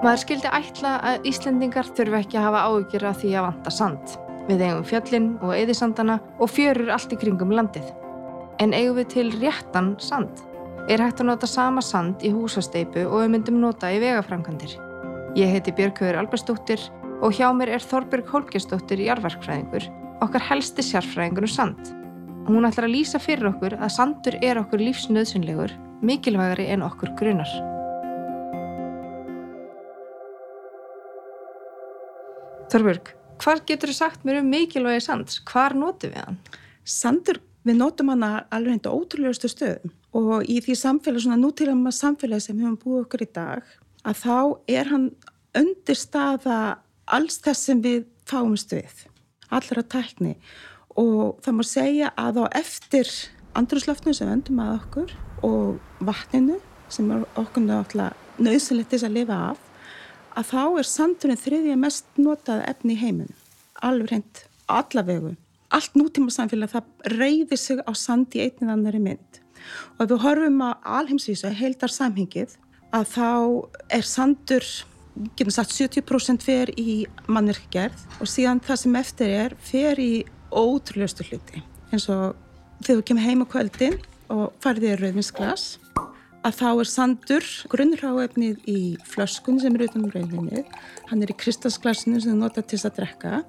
Maður skildi ætla að Íslendingar þurfi ekki að hafa áhyggjur af því að vanta sand. Við eigum fjöllin og eðisandana og fjörur allt í kringum landið. En eigum við til réttan sand? Er hægt að nota sama sand í húsasteipu og við myndum nota í vegaframkantir? Ég heiti Björgauður Albersdóttir og hjá mér er Þorbjörg Holgestóttir í jarverkfræðingur, okkar helsti sjarfræðingur um sand. Hún ætlar að lýsa fyrir okkur að sandur er okkur lífsnöðsynlegur, mikilvægari en okkur grunar. Þorbjörg, hvað getur þú sagt mér um mikilvægi sands? Hvar notum við hann? Sandur, við notum hann alveg hindi ótrúlegustu stöðum og í því samfélag, svona nútíðan samfélagi sem við höfum búið okkur í dag, að þá er hann undirstaða alls þess sem við fáumst við, allra tækni og það má segja að á eftir andrúslöfnum sem vendum að okkur og vatninu sem okkur náttúrulega nöðsynlegt þess að lifa af að þá er sandurinn þriðja mest notað efni í heiminn alveg reynd allavegu allt nútíma samfélag það reyðir sig á sand í einnið annari mynd. Og ef við horfum á alheimsvísu heildar samhengið að þá er sandur getum sagt 70% fer í mannverkgerð og síðan það sem eftir er fer í ótrúleustu hluti. Eins og þegar þú kemur heim á kvöldin og farið í rauðvinsglas að þá er sandur grunnráefnið í flöskun sem er utan rauninni. Hann er í kristalsglasinu sem er notað til að drekka.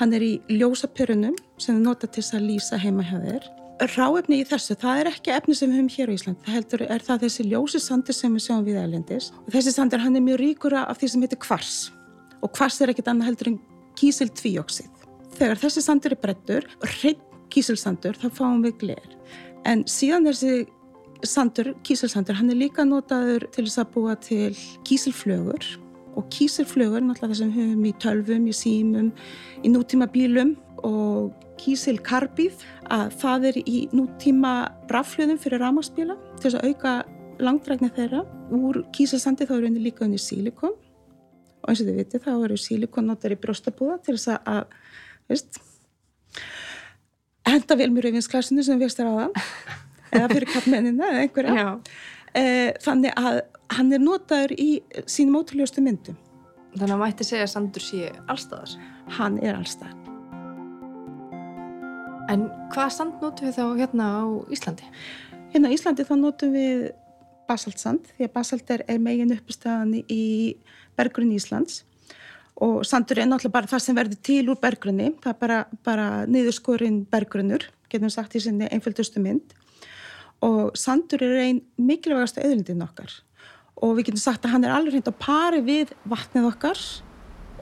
Hann er í ljósapyrunum sem er notað til að lýsa heima hjá þér. Ráefni í þessu, það er ekki efni sem við höfum hér á Ísland, það heldur er það þessi ljósi sandur sem við sjáum við ælendis og þessi sandur hann er mjög ríkura af því sem heitir kvars. Og kvars er ekkit annað heldur en kísiltvíóksið þegar þessi sandur er brettur hrein kísilsandur þá fáum við gler. En síðan þessi sandur, kísilsandur, hann er líka notaður til þess að búa til kísilflögur. Og kísilflögur, náttúrulega það sem við höfum í tölvum, í símum, í nútíma bílum og kísilkarbíð að það er í nútíma raflöðum fyrir rámaspíla til þess að auka langdrækni þeirra. Úr kísilsandi þá eru henni líka henni sílikon. Og eins og þið vitið þá eru sílikon notar í brjóstabúða til þess að, veist, henda vel mjög reyfinsklassinu sem við veistum á það eða fyrir kappmennina eða einhverja. E, þannig að hann er notaður í sínum ótrúljóstu myndum. Þannig að mætti segja að Sandur sé allstaðar Hann er allstað En hvaða sand notum við þá hérna á Íslandi? Hérna á Íslandi þá notum við basaltsand því að basalt er, er megin uppstæðan í bergrunni Íslands. Og sandur er náttúrulega bara það sem verður til úr bergrunni, það er bara, bara niðurskorinn bergrunnur, getum sagt í sinni einföldustu mynd og sandur er einn mikilvægast auðlindin okkar. Og við getum sagt að hann er alveg hreint á pari við vatnið okkar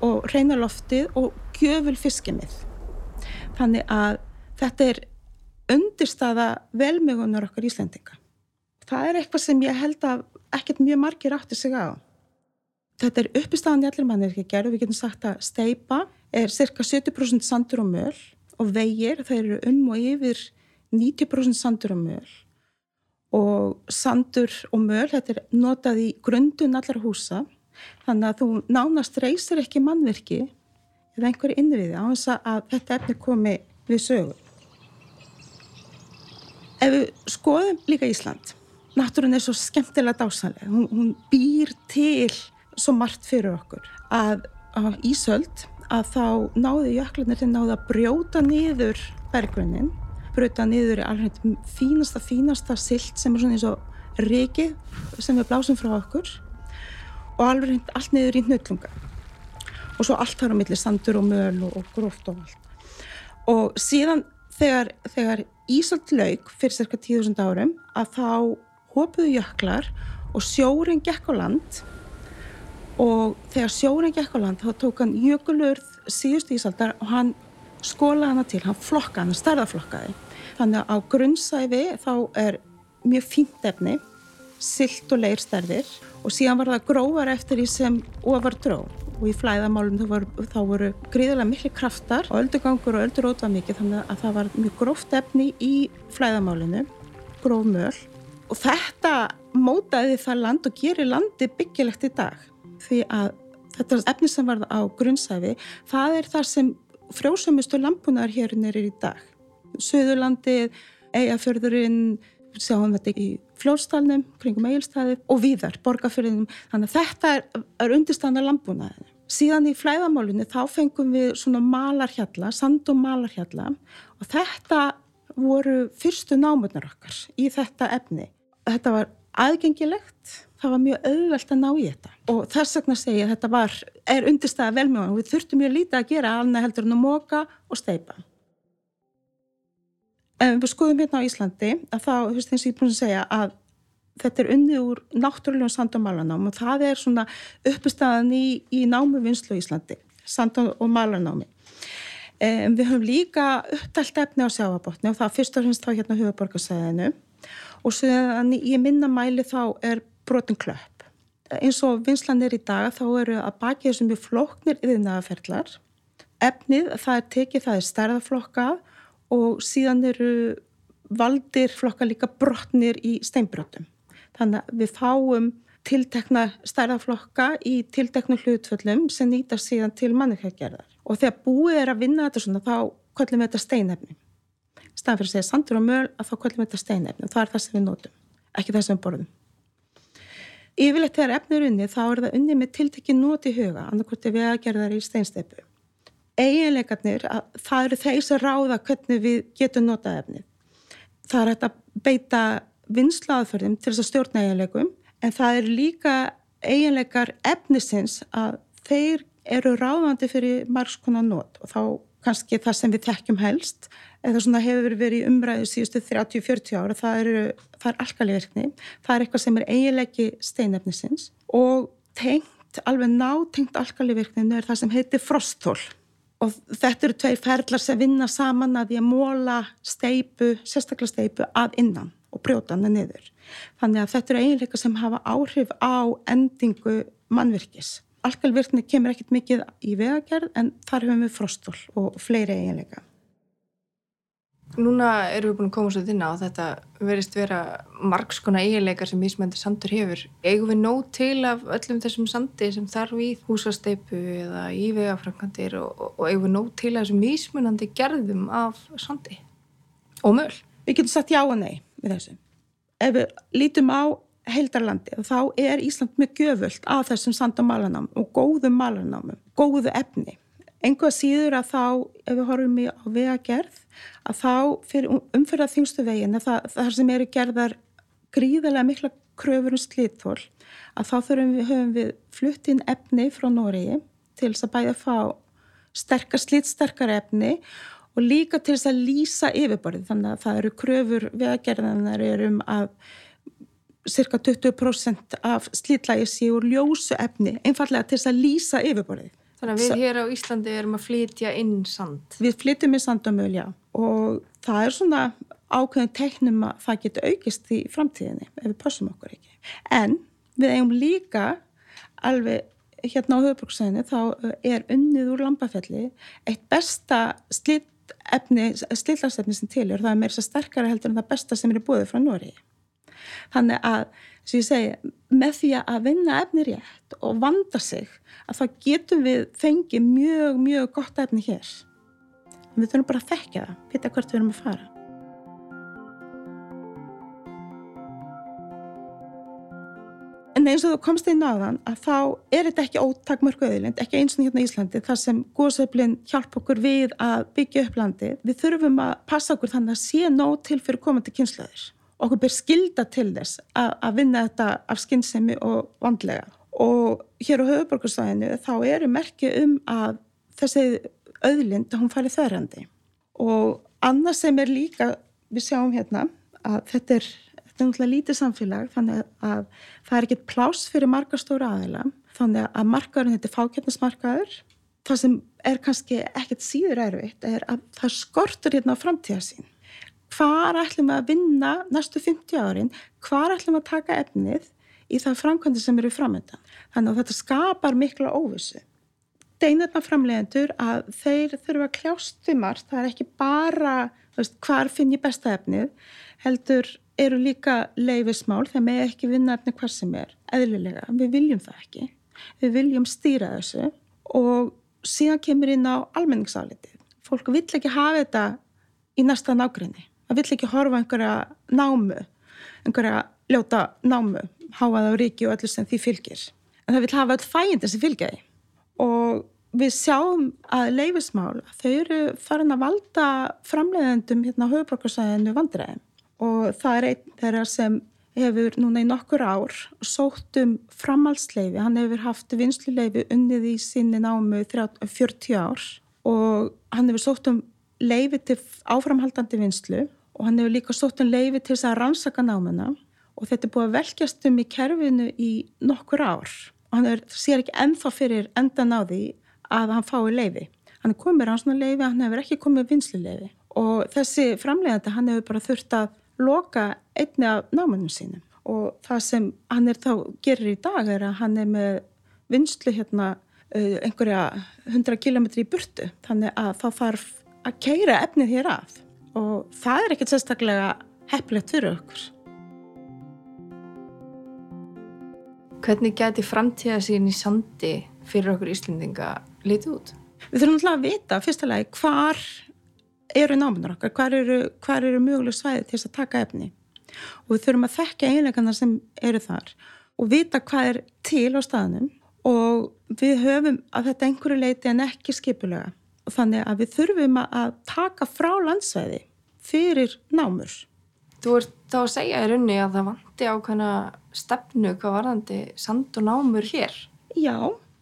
og reynarloftið og gjöful fiskimið. Þannig að þetta er undirstaða velmögunar okkar Íslendinga. Það er eitthvað sem ég held að ekkert mjög margir átti sig á. Þetta er uppistafan í allir mannir og við getum sagt að steipa er cirka 70% sandur og möl og vegir þeir eru um og yfir 90% sandur og möl og sandur og möl, þetta er notað í grundun allar húsa. Þannig að þú nánast reysir ekki mannverki eða einhverju innviði á þess að þetta efni komi við sögu. Ef við skoðum líka Ísland, náttúrun er svo skemmtilega dásanlega, hún, hún býr til svo margt fyrir okkur að á Ísöld að þá náðu jöklarnir til náðu að brjóta niður bergrunin bröta niður alveg fínasta, fínasta silt sem er svona eins og regi sem við blásum frá okkur og alveg allt niður í nöllunga og svo allt þar á milli sandur og möl og, og gróft og allt. Og síðan þegar, þegar Ísald laug fyrir cirka 10.000 árum að þá hópuðu jöklar og sjórin gekk á land. Og þegar sjórin gekk á land þá tók hann jökulurð síðust Ísaldar og hann skólaði hana til, hann flokkaði, hann starðaflokkaði Þannig að á grunnsæfi þá er mjög fínt efni, silt og leirstærðir og síðan var það gróvar eftir því sem ofar dró. Og í flæðamálum þá voru, þá voru gríðilega miklu kraftar og öldugangur og öldurót var mikið þannig að það var mjög gróft efni í flæðamálinu, gróf möl. Og þetta mótaði það land og gerir landi byggilegt í dag. Því að þetta efni sem var á grunnsæfi það er þar sem frjósumustu lampunar hér er í dag Suðurlandið, Eyjafjörðurinn, sjáum þetta í fljóðstælnum, kringum eigilstæði og víðar, borgarfyrðinum. Þannig að þetta er, er undirstæðan af landbúnaðinu. Síðan í flæðamálunni þá fengum við svona malarhjalla, sand og malarhjalla og þetta voru fyrstu námurnar okkar í þetta efni. Þetta var aðgengilegt, það var mjög auðvelt að ná í þetta og þess vegna segja þetta var, er undirstæða velmjóðan og við þurftum mjög lítið að gera alveg heldur en að móka og steipa. Ef við skoðum hérna á Íslandi að þá, þú veist eins og ég er búin að segja að þetta er unnið úr náttúrulegum sand- og það er svona uppistæðan í, í námu vinslu í Íslandi, sand- og malarnámi. Um, við höfum líka uppdælt efni á sjáabotni og það fyrst og finnst þá hérna hugaborgarsæðinu og séðan í minna mæli þá er brotin klöpp. Eins og vinslan er í dag þá eru að baki þessum mjög flóknir yfirnaðaferðlar. Efnið það er tekið, það er stærðaflokkað og síðan eru valdir flokka líka brotnir í steinbrotum. Þannig að við fáum tiltekna stærðaflokka í tiltekna hlutföllum sem nýtar síðan til mannikagerðar. Og þegar búið er að vinna þetta svona þá kvöllum við þetta steinefni. Staðan fyrir að segja sandur og möl að þá kvöllum við þetta steinefni það er það sem við notum, ekki það sem við borðum. Yfirleitt þegar efni er unni þá er það unni með tiltekki nóti í huga, gerða það í steinsteipu. Eiginleikarnir, það eru þeir sem ráða hvernig við getum notað efnið. Það er hægt að beita vinslaðferðum til þess að stjórna eiginleikum en það eru líka eiginleikar efnisins að þeir eru ráðandi fyrir margskonar nót og þá kannski það sem við þekkjum helst eða svona hefur verið umræðu síðustu 30-40 ára, það, eru, það er alkalivirkni, það er eitthvað sem er eiginleiki steinefnisins og tengt, alveg nátengt alkalivirkninu er það sem heitir frosthól og þetta eru tveir ferlar sem vinna saman að því að móla steipu, sérstaklega steipu að innan og brjóta hana niður. Þannig að þetta eru eiginleika sem hafa áhrif á endingu mannvirkis. Alkalvirkni kemur ekkit mikið í vegagerð en þar höfum við frostól og fleiri eiginleika. Núna erum við búin að koma svo þinna og þetta verist vera margskona eiginleikar sem mismænti sandur hefur. Eigum við nóg til af öllum þessum sandi sem þarf í húsasteipu eða í vegafrangandir og, og, og eigum við nóg til af þessum mismunandi gerðum af sandi og möl? Við getum sagt já og nei við þessu. Ef við lítum á heildarlandi þá er Ísland mjög göfult af þessum sand- og góðum malanámum, góðu efni. Engu að síður að þá, ef við horfum í á vegagerð, að þá fyrir umfyrða þingstu veginn, það, það sem eru gerðar gríðarlega mikla kröfur um slítþól, að þá þurfum við, við flutt inn efni frá Nóriði til þess að bæða að fá sterkar, slítsterkar efni og líka til þess að lýsa yfirborðið. Þannig að það eru kröfur vegagerðanar um að cirka 20% af slítlægi séu úr ljósu efni, einfallega til þess að lýsa yfirborðið. Þannig að við hér á Íslandi erum að flytja inn sand. Við flytjum inn sand og möl, já. Og það er svona ákveðin teiknum að það getur aukist í framtíðinni ef við passum okkur ekki. En við eigum líka alveg hérna á höfuborgsæðinu þá er unnið úr lambafelli eitt besta slítefni, slítlarsefni sem til er. Það er meira sterkara heldur en það besta sem er búið frá Nóri. Þannig að sem ég segi, með því að vinna efni rétt og vanda sig að þá getum við fengið mjög, mjög gott efni hér. En við þurfum bara að þekka það, vita hvert við erum að fara. En eins og þú komst inn á þann að þá er þetta ekki ótakmörku öðlind, ekki eins og hérna í Íslandi, þar sem góðsöflin hjálp okkur við að byggja upp landi. Við þurfum að passa okkur þannig að sé nóg til fyrir komandi kynslaður okkur ber skilda til þess að, að vinna þetta af skinnsemi og vandlega. Og hér á höfuborgarsvæðinu þá eru merkið um að þessi auðlind að hún fari þörrandi og annað sem er líka við sjáum hérna að þetta er, náttúrulega lítið samfélag þannig að það er ekkert plás fyrir margar stóra aðeila þannig að markaðurinn þetta er fákjarnismarkaður það sem er kannski ekkert síður erfitt er að það skortur hérna á framtíðasín hvar ætlum við að vinna næstu 50 árin, hvar ætlum við að taka efnið í það framkvæmdi sem eru framöndan. Þannig að þetta skapar mikla óvissu. Deinarna framlegendur að þeir þurfa að kljást því margt, það er ekki bara veist, hvar finn ég besta efnið, heldur eru líka leifismál þegar með ekki vinna efni hvað sem er, eðlilega, við viljum það ekki. Við viljum stýra þessu og síðan kemur inn á almenningsálitið. Fólk vill ekki hafa þetta í næsta nákvæmni það vill ekki horfa einhverja námu einhverja ljóta námu, háað á ríki og öllu sem því fylgir. En það vil hafa öll fæindi sem fylgja því. Og við sjáum að leifismál, þau eru farin að valda framleiðendum hérna á höfuborgarsæðinu vandræðin. Og það er einn þeirra sem hefur núna í nokkur ár sótt um framhaldsleifi. Hann hefur haft vinsluleifi unnið í sinni námu 40 ár og hann hefur sótt um leifi til áframhaldandi vinslu og hann hefur líka sótt um leifi til þess að rannsaka námuna. Og þetta er búið að velkjast um í kerfinu í nokkur ár. Og hann er, sér ekki ennþá fyrir endan á því að hann fái leifi. Hann er komið rannsóknarleifi, hann hefur ekki komið vinsluleifi og þessi framlegandi hann hefur bara þurft að loka einni af námanum sínum. Og það sem hann er þá gerir í dag er að hann er með vinslu hérna einhverja hundra kilometri í burtu. Þannig að þá þarf að keira efnið hér af og það er ekkert sérstaklega heppilegt fyrir okkur. Hvernig geti framtíða sín í sandi fyrir okkur Íslendinga litið út? Við þurfum alltaf að vita fyrstulega hvar eru námyndur okkar, hvar eru, hvar eru möguleg svæði til þess að taka efni og við þurfum að þekka einleikana sem eru þar og vita hvað er til á staðnum og við höfum að þetta einhverju leiti en ekki skipulega og þannig að við þurfum að taka frá landsvæði fyrir námur. Þú ert þá að segja í raunni að það vanti ákveðna stefnu hvað varðandi sand og námur hér? Já,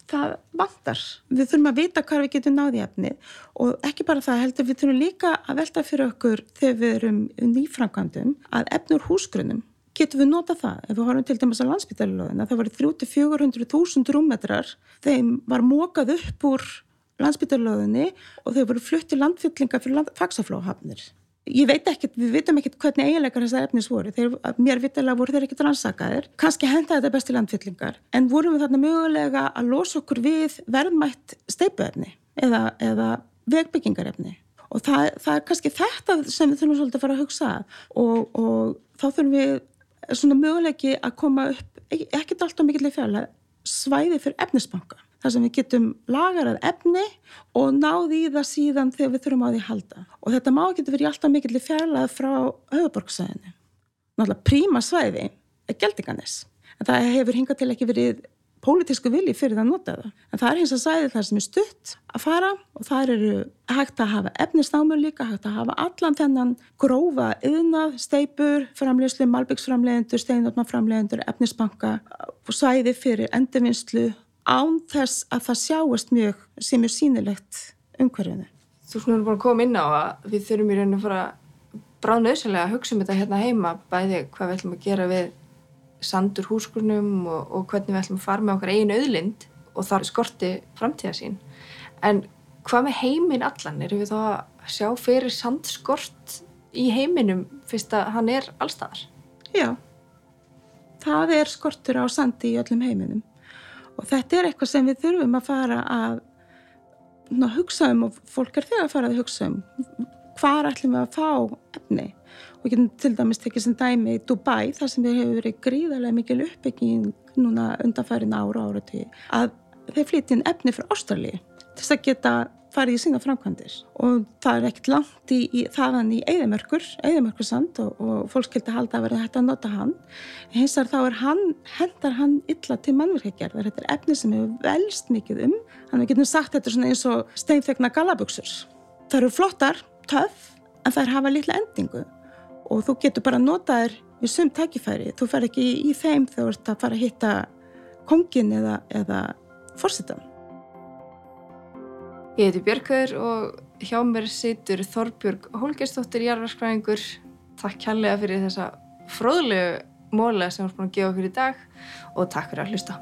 það vantar. Við þurfum að vita hvað við getum náði efnið og ekki bara það heldur, við þurfum líka að velta fyrir okkur þegar við erum nýframkvæmdum að efnur húsgrunum getum við nota það. Ef við horfum til dæmis á landsbyttalilóðina, það var 300-400.000 rúmetrar, þeim var mókað upp úr landsbyttalilóðinni og þau voru flutt til landfyllinga fyrir land, fagsaflóhafnir ég veit ekkert, við vitum ekkert hvernig eiginleikar þessar efnis voru, þeir, mér vitilega voru þeir ekkert rannsakaðir, kannski henda þetta besti landfyllingar, en vorum við þarna mögulega að losa okkur við verðmætt steipuefni eða, eða vegbyggingarefni. Og það, það er kannski þetta sem við þurfum svolítið að fara að hugsa og, og þá þurfum við svona mögulegi að koma upp ekkert alltaf mikilvæg fjalla svæði fyrir efnisbanka þar sem við getum lagarað efni og náði í það síðan þegar við þurfum á því að halda. Og þetta má ekki verið alltaf mikill fjarlað frá höfuborgsæðinu. Náttúrulega príma svæði er geldinganis. En það hefur hingað til ekki verið pólitísku vilji fyrir það að nota það. En það er hins að sæði það sem er stutt að fara og það eru hægt að hafa efnisnámur líka, hægt að hafa allan þennan grófa yðnað, steipur, framlegslu, malbyggsframlegendur, steinotmaframlegendur, efnisbanka sæði fyrir endurvinnslu án þess að það sjáast mjög sem er sínilegt umhverfinu. Þú erum bara að koma inn á að við þurfum í rauninu að fara bráðnöðsynlega að hugsa um þetta hérna heima bæði hvað við ætlum að gera við sandur húskurnum og, og hvernig við ætlum að fara með okkar eigin auðlind og þar skorti framtíða sín. En hvað með heiminn allan? Erum við þá að sjá fyrir sandskort í heiminum fyrst að hann er allstaðar? Já, það er skortur á sandi í öllum heiminum og þetta er eitthvað sem við þurfum að fara að ná, hugsa um og fólk er þegar að fara að hugsa um. Hvað ætlum við að fá efni? Og getum til dæmis tekið sem dæmi í Dubai þar sem við hefur verið gríðarlega mikil uppbygging núna undanfærin ára ára til að þeir flytja inn efni frá Ástralji til þess að geta farið í sína framkvæmdir og það er ekkert langt í, í þaðan í eðimörkur, eðimörkursand og, og fólk skildi halda að vera hægt að nota hann. Hins vegar þá er hann, hendar hann illa til mannverkjargerðar, þetta er efni sem hefur velst mikið um, hann við getum sagt þetta svona eins og steinþegna galaböksur það eru flottar, töf en það er hafa litla endingu. Og þú getur bara að nota þér við sum tækifæri, þú fer ekki í, í þeim þegar þú ert að fara að hitta kongin eða, eða fórsetan Ég heiti Björgur og hjá mér situr Þorbjörg Hólgerstóttir Jarvarskræðingur. Takk kærlega fyrir þessa fróðlegu móla sem við erum búin að gefa okkur í dag og takk fyrir að hlusta.